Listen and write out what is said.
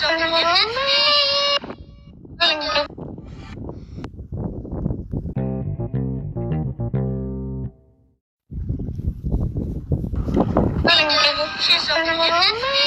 She's so She's